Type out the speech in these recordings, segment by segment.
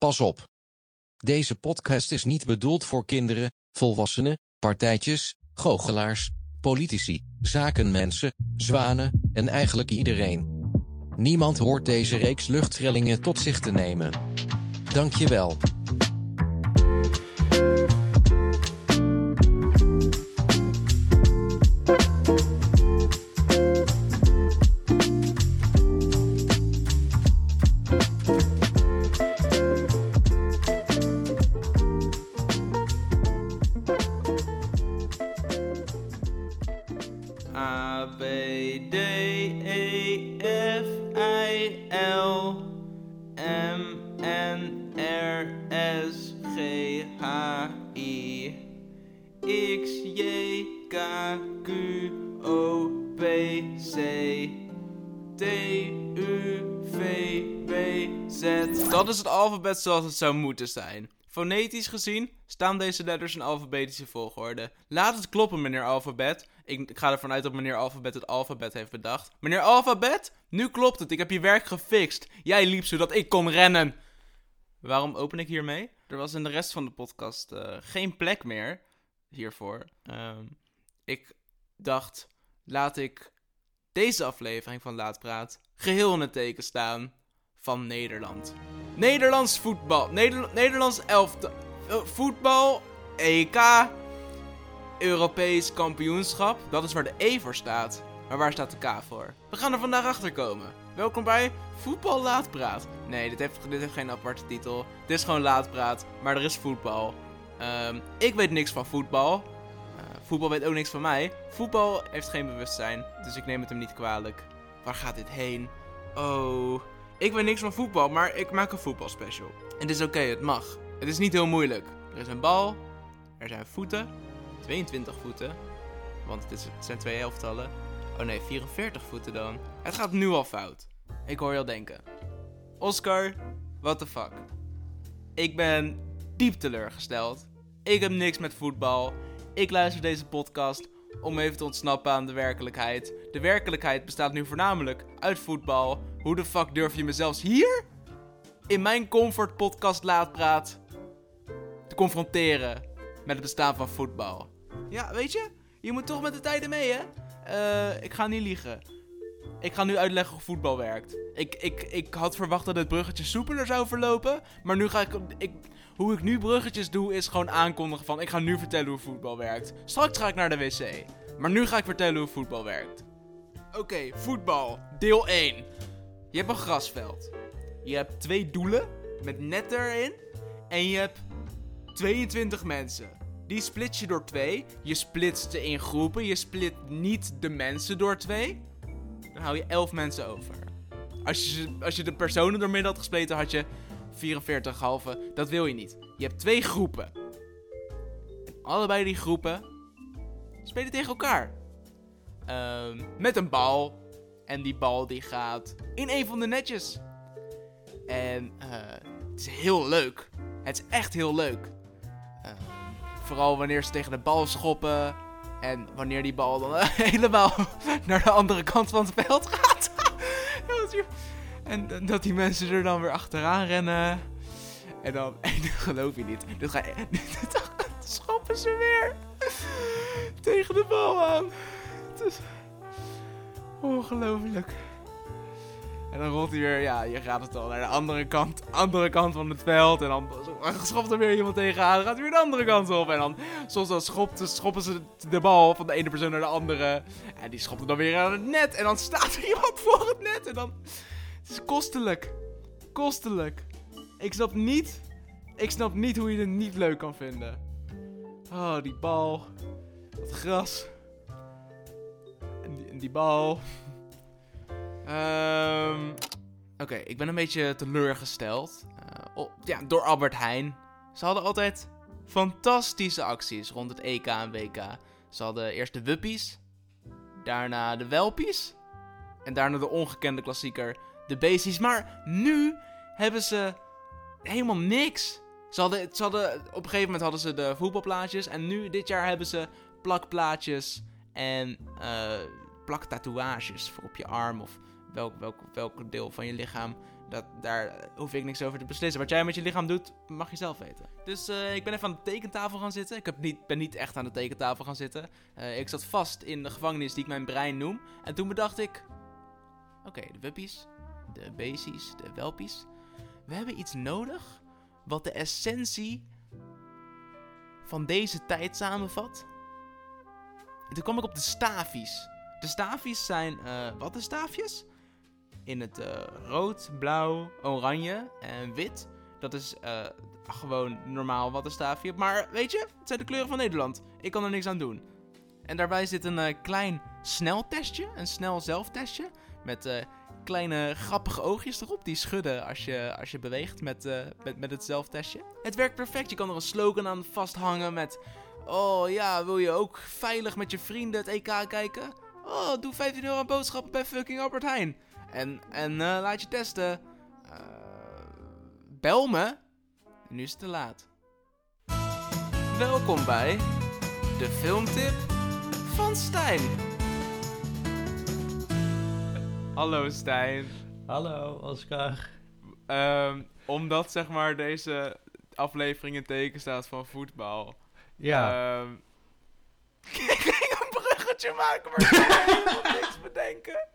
Pas op. Deze podcast is niet bedoeld voor kinderen, volwassenen, partijtjes, goochelaars, politici, zakenmensen, zwanen en eigenlijk iedereen. Niemand hoort deze reeks luchttrillingen tot zich te nemen. Dankjewel. L, M, N, R, S, G, H, I, X, J, K, Q, O, P, C, T, U, V, W, Z. Dat is het alfabet zoals het zou moeten zijn. Fonetisch gezien staan deze letters in alfabetische volgorde. Laat het kloppen, meneer Alfabet. Ik, ga ervan uit dat meneer Alfabet het alfabet heeft bedacht. Meneer Alfabet, nu klopt het. Ik heb je werk gefixt. Jij liep zodat ik kon rennen. Waarom open ik hiermee? Er was in de rest van de podcast eh, geen plek meer hiervoor. Ehm, ik dacht, laat ik deze aflevering van Laat Praat geheel in het teken staan van Nederland. Nederlands voetbal. Neder Nederlands elftal. eh, voetbal. EK. Europees kampioenschap. Dat is waar de E voor staat. Maar waar staat de K voor? We gaan er vandaag achter komen. Welkom bij Voetbal Laatpraat. Nee, dit heeft, dit heeft geen aparte titel. Dit is gewoon Laatpraat. Maar er is voetbal. Ehm, ik weet niks van voetbal. Eh, voetbal weet ook niks van mij. Voetbal heeft geen bewustzijn. Dus ik neem het hem niet kwalijk. Waar gaat dit heen? Oh. Ik weet niks van voetbal, maar ik maak een voetbalspecial. Het is oké, het mag. Het is niet heel moeilijk. Er is een bal, er zijn voeten, 22 voeten, want het, is, het zijn twee elftallen. Oh nee, 44 voeten dan. Het gaat nu al fout. Ik hoor je al denken. Oscar, what the fuck? Ik ben diep teleurgesteld. Ik heb niks met voetbal. Ik luister deze podcast om even te ontsnappen aan de werkelijkheid. De werkelijkheid bestaat nu voornamelijk uit voetbal. Hoe de fuck durf je me zelfs hier in mijn comfort podcast laat praat te confronteren met het bestaan van voetbal? Ja, weet je, je moet toch met de tijden mee, hè? Eh, ik ga niet liegen. Ik ga nu uitleggen hoe voetbal werkt. Ik, ik, ik had verwacht dat het bruggetje soepeler zou verlopen. Maar nu ga ik, ik. Hoe ik nu bruggetjes doe, is gewoon aankondigen van. Ik ga nu vertellen hoe voetbal werkt. Straks ga ik naar de wc. Maar nu ga ik vertellen hoe voetbal werkt. Oké, voetbal. Deel 1. Je hebt een grasveld. Je hebt twee doelen met net erin. En je hebt 22 mensen. Die split je door twee. Je splitst ze in groepen. Je split niet de mensen door twee. Dan hou je 11 mensen over. Als je, als je de personen door midden had gespleten, had je 44 halve. Dat wil je niet. Je hebt twee groepen. En allebei die groepen spelen tegen elkaar. Ehm, met een bal. En die bal die gaat in een van de netjes. En eh, het is heel leuk. Het is echt heel leuk. Ehm, vooral wanneer ze tegen de bal schoppen. En wanneer die bal dan helemaal naar de andere kant van het veld gaat. En dat die mensen er dan weer achteraan rennen. En dan, en dat geloof je niet. Dan, ga je, schoppen ze weer tegen de bal aan. Is ongelooflijk. En dan rolt hij weer, ja, je gaat het al naar de andere kant, andere kant van het veld. En dan schopt er weer iemand tegenaan. Dan gaat hij weer de andere kant op. En dan, soms dan schopt, schoppen ze de bal van de ene persoon naar de andere. En die schopt hem dan weer aan het net. En dan staat er iemand voor het net. En dan, het is kostelijk. Kostelijk. Ik snap niet, ik snap niet hoe je het niet leuk kan vinden. Oh, die bal. Dat gras. Die, bal. Ehm, Oké, ik ben een beetje teleurgesteld. Eh, ja, door Albert Heijn. Ze hadden altijd fantastische acties rond het EK en WK. Ze hadden eerst de Wuppies. Daarna de Welpies. En daarna de ongekende klassieker, de Beesties. Maar nu hebben ze helemaal niks. Ze hadden, hadden, op een gegeven moment hadden ze de voetbalplaatjes. En nu, dit jaar, hebben ze plakplaatjes en eh plaktatoeages voor op je arm of welk, welk, welk deel van je lichaam Dat, daar hoef ik niks over te beslissen. Wat jij met je lichaam doet, mag je zelf weten. Dus eh, ik ben even aan de tekentafel gaan zitten. Ik heb niet, ben niet echt aan de tekentafel gaan zitten. Eh, ik zat vast in de gevangenis die ik mijn brein noem. En toen bedacht ik... Oké, de wuppies, de beesties, de welpies. We hebben iets nodig wat de essentie van deze tijd samenvat. En toen kwam ik op de stafies. De stafies zijn uh, wat de staafjes? In het uh, rood, blauw, oranje en wit. Dat is uh, gewoon normaal wat een staafje. Maar weet je, het zijn de kleuren van Nederland. Ik kan er niks aan doen. En daarbij zit een klein sneltestje, een snel zelftestje. Met kleine grappige oogjes erop die schudden als je, als je beweegt met, met, met het zelftestje. Het werkt perfect. Je kan er een slogan aan vasthangen met... Oh ja, wil je ook veilig met je vrienden het EK kijken? Oh, doe 15 euro aan boodschappen bij fucking Albert Heijn. En, en uh, laat je testen. Uh, bel me. Nu is het te laat. Welkom bij de filmtip van Stijn. Hallo Stijn. Hallo Oscar. Um, omdat zeg maar deze aflevering in teken staat van voetbal. Ja. Um, bruggetje maken, maar ik kan helemaal niks bedenken.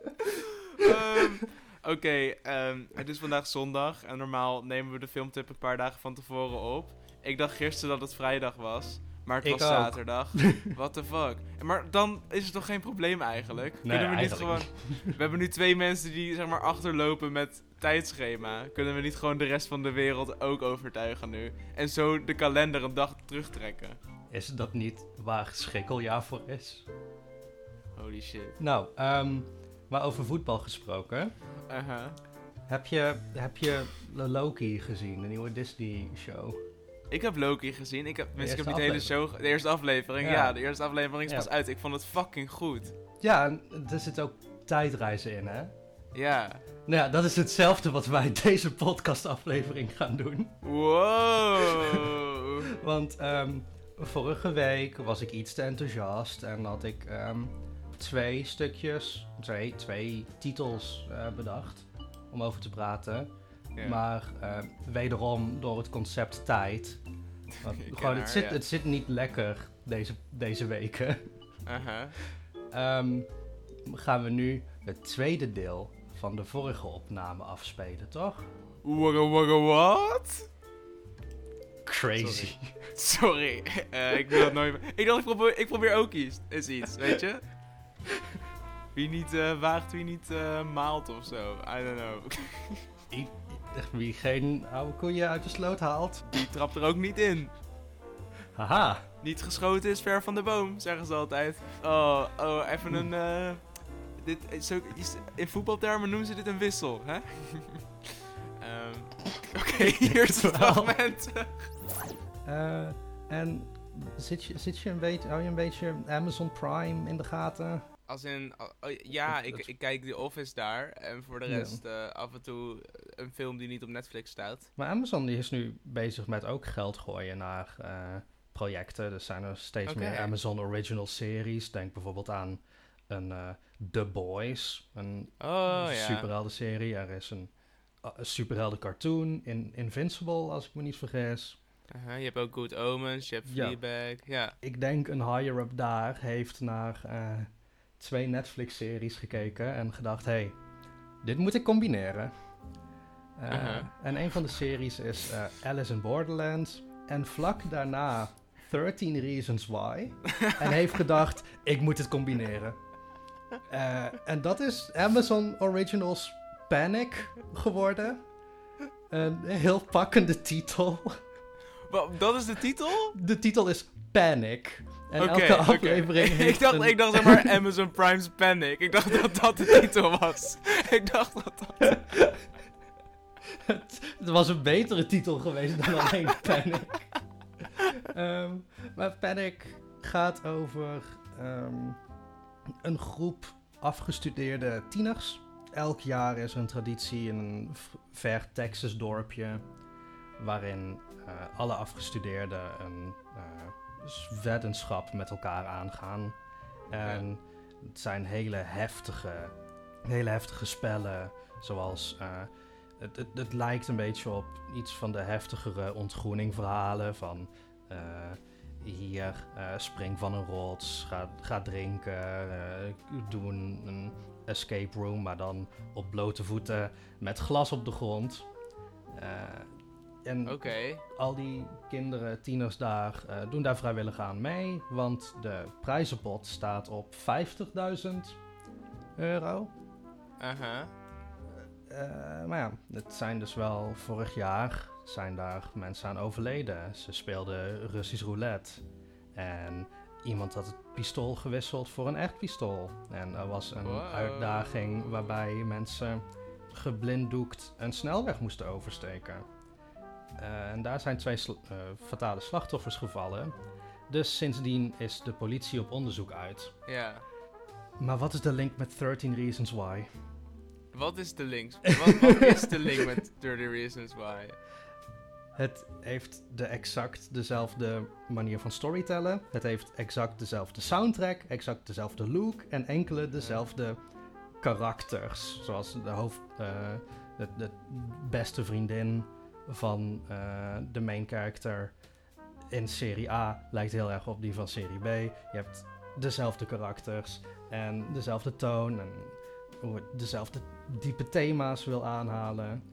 Um, Oké, okay, um, het is vandaag zondag en normaal nemen we de filmtip een paar dagen van tevoren op. Ik dacht gisteren dat het vrijdag was, maar het ik was ook. zaterdag. What the fuck? Maar dan is het toch geen probleem eigenlijk? Nee, Kunnen we niet gewoon... We hebben nu twee mensen die zeg maar achterlopen met tijdschema. Kunnen we niet gewoon de rest van de wereld ook overtuigen nu? En zo de kalender een dag terugtrekken? Is dat niet waar schrikkeljaar voor is? Holy shit. Nou, um, maar over voetbal gesproken. Uh -huh. heb, je, heb je Loki gezien, de nieuwe Disney-show? Ik heb Loki gezien. Ik heb, De ik heb niet de hele show... De eerste aflevering, ja. Ja. de eerste aflevering is Ja. pas uit. Ik vond het fucking goed. Ja, en er zit ook tijdreizen in, hè? Ja. Nou ja, dat is hetzelfde wat wij deze podcastaflevering gaan doen. Wow. Want ehm, vorige week was ik iets te enthousiast en had ik ehm, twee stukjes, twee, twee titels eh, bedacht om over te praten. Ja. Maar eh, wederom door het concept tijd. Gewoon, haar, het, zit, ja. het zit niet lekker deze, deze weken. Uh-huh. Ehm, gaan we nu het tweede deel van de vorige opname afspelen, toch? What? Crazy. Sorry, eh, ik doe dat nooit meer. Ik dacht, ik probeer, ik probeer ook iets. Is iets, weet je? Wie niet eh, waagt, wie niet eh, maalt of zo. I don't know. Wie geen oude koeien uit de sloot haalt. Die trapt er ook niet in. Haha. Niet geschoten is ver van de boom, zeggen ze altijd. Oh, oh, even een. eh, dit is ook, is- in voetbaltermen noemen ze dit een wissel, hè? Ehm, Oké, hier is het fragment. En zit je, zit je een beetje, hou je een beetje Amazon Prime in de gaten? Als in, oh, ja, ik, ik kijk The Office daar. En voor de Ja. rest eh, af en toe een film die niet op Netflix staat. Maar Amazon die is nu bezig met ook geld gooien naar eh, projecten. Er zijn er steeds meer Amazon Original Series. Denk bijvoorbeeld aan een eh, The Boys, een Oh ja. superheldenserie. Er is een, een superhelden cartoon in Invincible, als ik me niet vergis. Je hebt ook Good Omens, je hebt Ja. Fleabag. Ja. Ik denk een higher-up daar heeft naar eh, twee Netflix-series gekeken en gedacht: hey, dit moet ik combineren. Eh. En een van de series is eh, Alice in Borderland. En vlak daarna 13 Reasons Why. en heeft gedacht: ik moet het combineren. Eh, en dat is Amazon Originals Panic geworden. Een heel pakkende titel. Wa- dat is de titel? De titel is Panic. En Oké, elke aflevering ik, dacht, een- ik dacht zeg maar Amazon Prime's Panic. Ik dacht dat dat de titel was. ik dacht dat dat... het, het was een betere titel geweest dan alleen Panic. Ehm, maar Panic gaat over ehm, een groep afgestudeerde tieners. Elk jaar is er een traditie in een ver Texas dorpje. Waarin eh, alle afgestudeerden een eh, weddenschap met elkaar aangaan. En het zijn hele heftige, hele heftige spellen. Zoals eh, het, het, het lijkt een beetje op iets van de heftigere ontgroeningverhalen van... eh, hier, eh, spring van een rots, ga, ga drinken, doe een, een escape room, maar dan op blote voeten met glas op de grond. Eh, en al die kinderen, tieners daar, eh, doen daar vrijwillig aan mee, want de prijzenpot staat op 50.000 euro. Aha. Eh, maar ja, het zijn dus wel vorig jaar zijn daar mensen aan overleden. Ze speelden Russisch roulette. En iemand had het pistool gewisseld voor een echt pistool. En er was een Wow. uitdaging waarbij mensen geblinddoekt een snelweg moesten oversteken. Eh, en daar zijn twee sl- eh, fatale slachtoffers gevallen. Dus sindsdien is de politie op onderzoek uit. Ja. Maar wat is de link met 13 Reasons Why? Wat is de link? Wat, wat is de link met 30 Reasons Why? Het heeft de exact dezelfde manier van storytellen. Het heeft exact dezelfde soundtrack, exact dezelfde look en enkele dezelfde karakters. Zoals de hoofd, eh, de, de beste vriendin van eh, de main character in serie A lijkt heel erg op die van serie B. Je hebt dezelfde karakters en dezelfde toon en hoe het dezelfde diepe thema's wil aanhalen.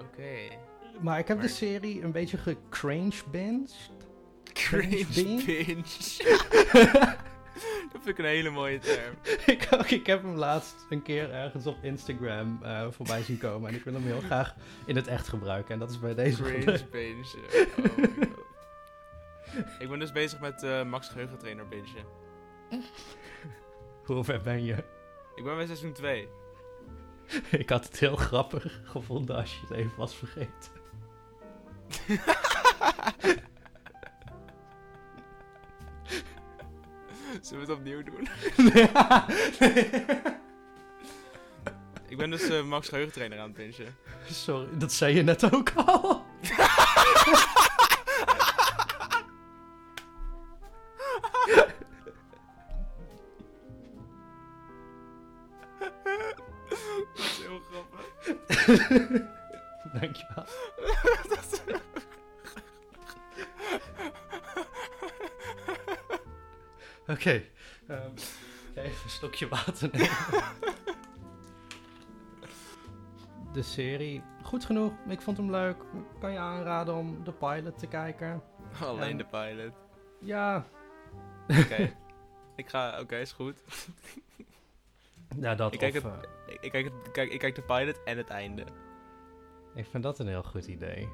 Oké. Maar ik heb de serie een beetje gecrange binged. Dat vind ik een hele mooie term. ik, ook, ik heb hem laatst een keer ergens op Instagram eh, voorbij zien komen. En ik wil hem heel graag in het echt gebruiken. En dat is bij deze Cringe binge. Oh my god. Ik ben dus bezig met eh, Max Geheugentrainer bingen. Hoe ver ben je? Ik ben bij seizoen 2. ik had het heel grappig gevonden als je het even was vergeten. Zullen we het opnieuw doen? Ik ben dus eh, Max Geheugentrainer aan het bingen. Sorry, dat zei je net ook al. Dat is heel grappig. slokje water nemen. De serie, goed genoeg. Ik vond hem leuk. Kan je aanraden om de pilot te kijken? Alleen En- de pilot. Ja. Oké. ik ga, oké, is goed. Ja, dat Ik kijk, of, het, eh, ik, ik kijk, het, kijk, ik kijk de pilot en het einde. ik vind dat een heel goed idee.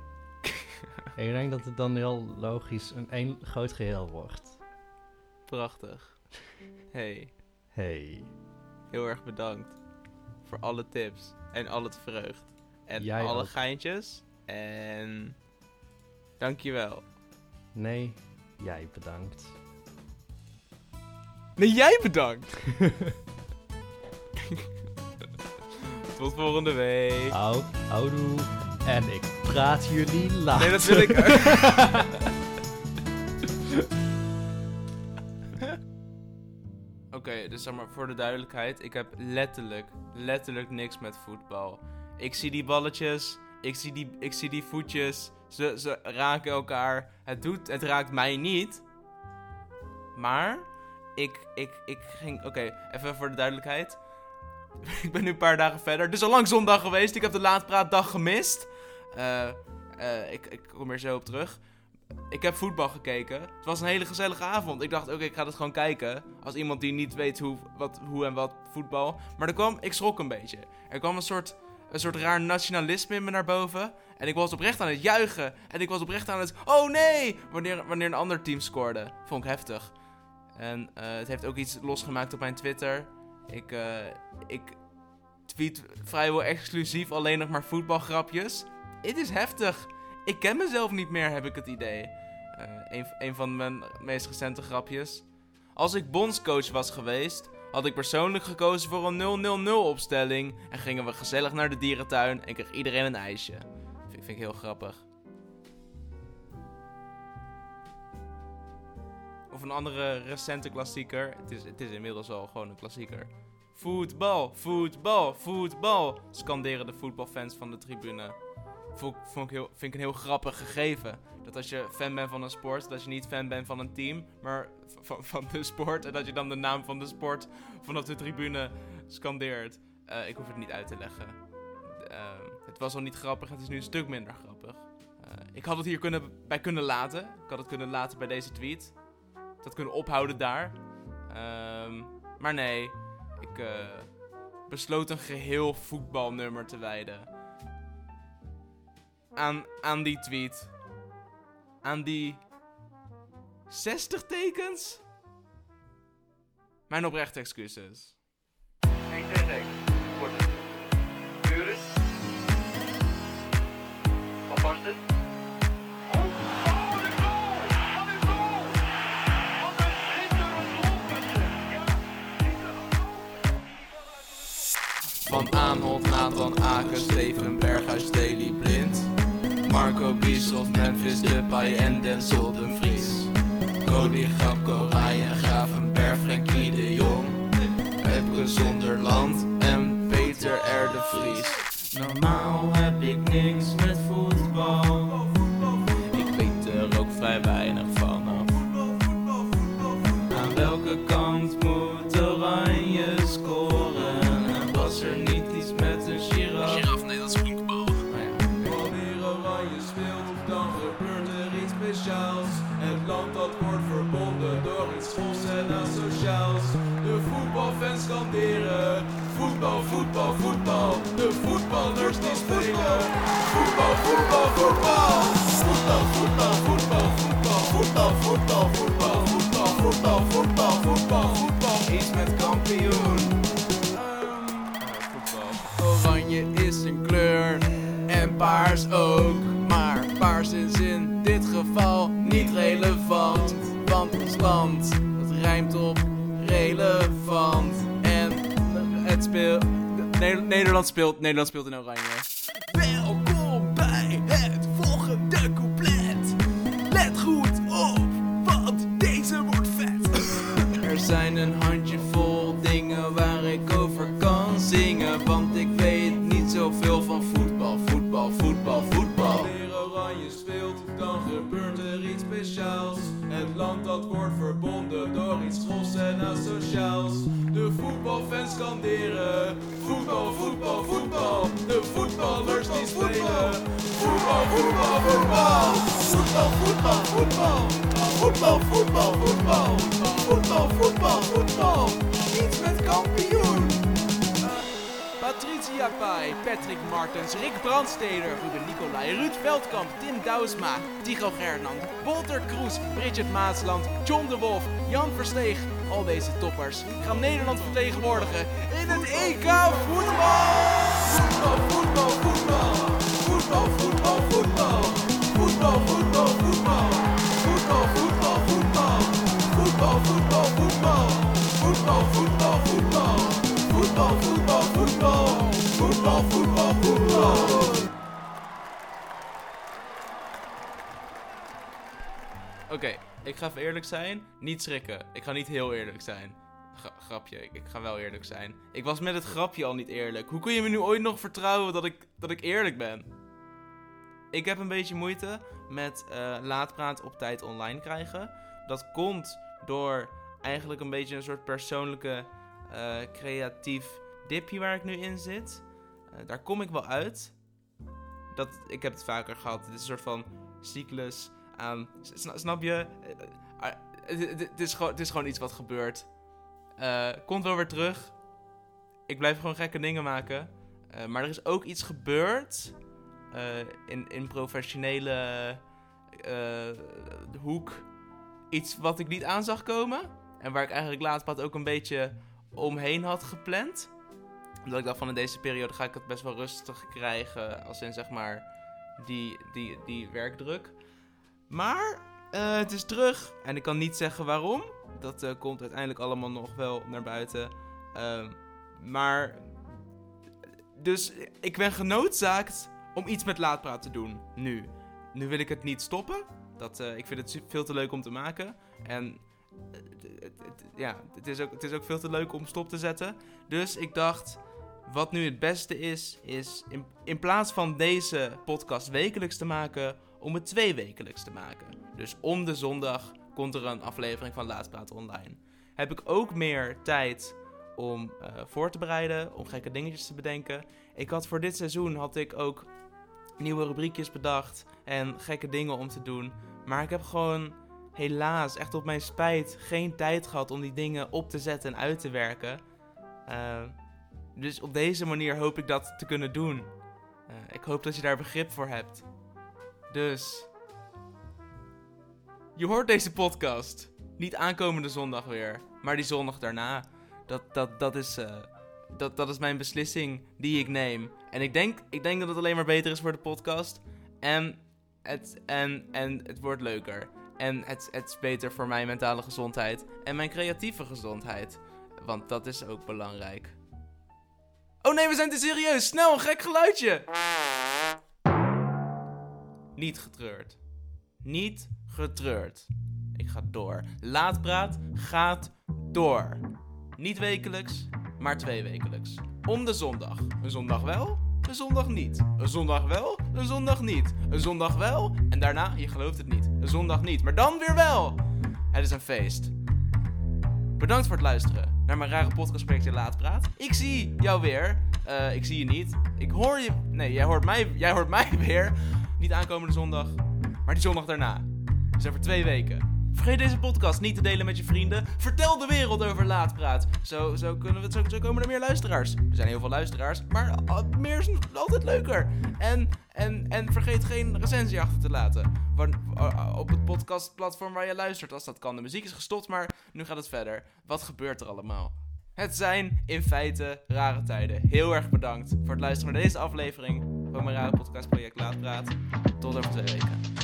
ik denk dat het dan heel logisch een één groot geheel wordt. Prachtig. Hey, Hey. heel erg bedankt voor alle tips en al het vreugd. En Jij alle ook. geintjes. En dankjewel. Nee, jij bedankt. Nee, jij bedankt. Tot volgende week. Au, houdoe. En ik praat jullie later. Nee, dat wil ik dus zeg maar voor de duidelijkheid. Ik heb letterlijk, letterlijk niks met voetbal. Ik zie die balletjes, ik zie die, ik zie die voetjes. Ze, ze raken elkaar. Het, doet, het raakt mij niet. Maar ik, ik, ik ging. Oké, even voor de duidelijkheid. ik ben nu een paar dagen verder. Het is al lang zondag geweest. Ik heb de laatpraatdag gemist. Eh, eh, ik, ik kom er zo op terug. Ik heb voetbal gekeken. Het was een hele gezellige avond. Ik dacht, oké, ik ga het gewoon kijken. Als iemand die niet weet hoe, wat, hoe en wat voetbal. Maar er kwam, ik schrok een beetje. Er kwam een soort, een soort raar nationalisme in me naar boven. En ik was oprecht aan het juichen. En ik was oprecht aan het, oh nee! Wanneer, wanneer een ander team scoorde. Vond ik heftig. En eh, het heeft ook iets losgemaakt op mijn Twitter. Ik, eh, ik tweet vrijwel exclusief alleen nog maar voetbalgrapjes. Het is heftig. Ik ken mezelf niet meer, heb ik het idee. Een, een van mijn meest recente grapjes. Als ik bondscoach was geweest, had ik persoonlijk gekozen voor een 0-0-0 opstelling. En gingen we gezellig naar de dierentuin en kreeg iedereen een ijsje. Vind, vind ik heel grappig. Of een andere recente klassieker. Het is, het is inmiddels al gewoon een klassieker. Voetbal, voetbal, voetbal. Scanderen de voetbalfans van de tribune. Vond, vond ik vind ik een heel grappig gegeven. Dat als je fan bent van een sport, dat je niet fan bent van een team, maar van, van de sport. En dat je dan de naam van de sport vanaf de tribune scandeert. Eh, ik hoef het niet uit te leggen. Uh, het was al niet grappig, het is nu een stuk minder grappig. Uh, ik had het hier kunnen, bij kunnen laten. Ik had het kunnen laten bij deze tweet. Dat kunnen ophouden daar. Um, maar nee, ik uh, besloot een geheel voetbalnummer te wijden. Aan, aan die tweet. Aan die 60 tekens? Mijn oprechte excuses. Wat was? Van Aanholt, Nathan Aken, Steven Berghuis, Daily. Marco Bischoff, Memphis Depay en Denzel Dumfries. Cody Gapko, Ryan Gravenberg, Frenkie de Jong. Epke Zonderland en Peter R. de Vries. Normaal heb ik niks met voetbal. Ik weet er ook vrij weinig Voetbal, voetbal, voetbal. De voetballers die spelen. Voetbal, voetbal, voetbal. Voetbal, voetbal, voetbal, voetbal. Voetbal, voetbal, voetbal, voetbal. Voetbal, voetbal, voetbal, voetbal. Iets met kampioen. Oranje is een kleur en paars ook. Nederland speelt, Nederland speelt in oranje. Scanderen. Voetbal, voetbal, voetbal. De voetballers die spelen. Voetbal, voetbal, voetbal. Voetbal, voetbal, voetbal. Voetbal, voetbal, voetbal. Voetbal, voetbal, voetbal. Iets met kampioen. Patricia Pai, Patrick Martens, Rick Brandsteder, Ruben Nicolai, Ruud Veldkamp, Tim Douwsma, Tycho Gernand, Bolter Kroes, Bridget Maasland, John de Wolf, Jan Versteeg. Al deze toppers gaan Nederland vertegenwoordigen in het EK voetbal. Voetbal, voetbal, voetbal. Voetbal, voetbal, voetbal. Voetbal, voetbal, voetbal. Voetbal, voetbal, voetbal. Voetbal, voetbal, voetbal. Voetbal, voetbal, voetbal. Voetbal, voetbal, voetbal. Voetbal, voetbal, voetbal. Oké, ik ga even eerlijk zijn. Niet schrikken. Ik ga niet heel eerlijk zijn. Gra- grapje, ik, ga wel eerlijk zijn. Ik was met het grapje al niet eerlijk. Hoe kun je me nu ooit nog vertrouwen dat ik, dat ik eerlijk ben? Ik heb een beetje moeite met eh laatpraat op tijd online krijgen. Dat komt door eigenlijk een beetje een soort persoonlijke eh, creatief dipje waar ik nu in zit. Eh, daar kom ik wel uit. Dat, ik heb het vaker gehad. Het is een soort van cyclus sna- Snap je? Eh, eh, Het het- het is gewoon- het is gewoon iets wat gebeurt. Eh, komt wel weer terug. Ik blijf gewoon gekke dingen maken. Eh, maar er is ook iets gebeurd. eh, in, in professionele eh, hoek. Iets wat ik niet aan zag komen. En waar ik eigenlijk laatst wat ook een beetje omheen had gepland. Omdat ik dacht van in deze periode ga ik het best wel rustig krijgen. Als in zeg maar die, die, die werkdruk. Maar eh, het is terug. En ik kan niet zeggen waarom. Dat eh, komt uiteindelijk allemaal nog wel naar buiten. Ehm, maar. Dus ik ben genoodzaakt om iets met laatpraat te doen. Nu. Nu wil ik het niet stoppen. Dat, eh, ik vind het veel te leuk om te maken. En ja, het is, ook, het is ook veel te leuk om stop te zetten. Dus ik dacht, wat nu het beste is, is in, in plaats van deze podcast wekelijks te maken, om het twee wekelijks te maken. Dus om de zondag komt er een aflevering van Laatpraat online. Heb ik ook meer tijd om eh, voor te bereiden, om gekke dingetjes te bedenken. Ik had voor dit seizoen had ik ook nieuwe rubriekjes bedacht en gekke dingen om te doen. Maar ik heb gewoon helaas, echt op mijn spijt, geen tijd gehad om die dingen op te zetten en uit te werken. Eh, dus op deze manier hoop ik dat te kunnen doen. Eh, ik hoop dat je daar begrip voor hebt. Dus. Je hoort deze podcast. Niet aankomende zondag weer, maar die zondag daarna. Dat, dat, dat, is, eh, dat, dat is mijn beslissing die ik neem. En ik denk, ik denk dat het alleen maar beter is voor de podcast. En het, en, en het wordt leuker. En het, het is beter voor mijn mentale gezondheid. En mijn creatieve gezondheid. Want dat is ook belangrijk. Oh nee, we zijn te serieus. Snel, een gek geluidje. Niet getreurd. Niet getreurd. Ik ga door. Laatpraat gaat door. Niet wekelijks, maar twee wekelijks. Om de zondag. Een zondag wel, een zondag niet. Een zondag wel, een zondag niet. Een zondag wel, en daarna, je gelooft het niet, een zondag niet. Maar dan weer wel. Het is een feest. Bedankt voor het luisteren naar mijn rare podcastprojectje Laatpraat. Ik zie jou weer. Eh, ik zie je niet. Ik hoor je... Nee, jij hoort mij, jij hoort mij weer. Niet aankomende zondag, maar die zondag daarna. Dus over twee weken. Vergeet deze podcast niet te delen met je vrienden. Vertel de wereld over Laatpraat. Zo, zo, kunnen we, zo, zo komen er meer luisteraars. Er zijn heel veel luisteraars, maar meer is altijd leuker. En, en, en vergeet geen recensie achter te laten. Wan- uh, op het podcastplatform waar je luistert, als dat kan. De muziek is gestopt, maar nu gaat het verder. Wat gebeurt er allemaal? Het zijn in feite rare tijden. Heel erg bedankt voor het luisteren naar deze aflevering van mijn rare project Laat praten Tot over twee weken.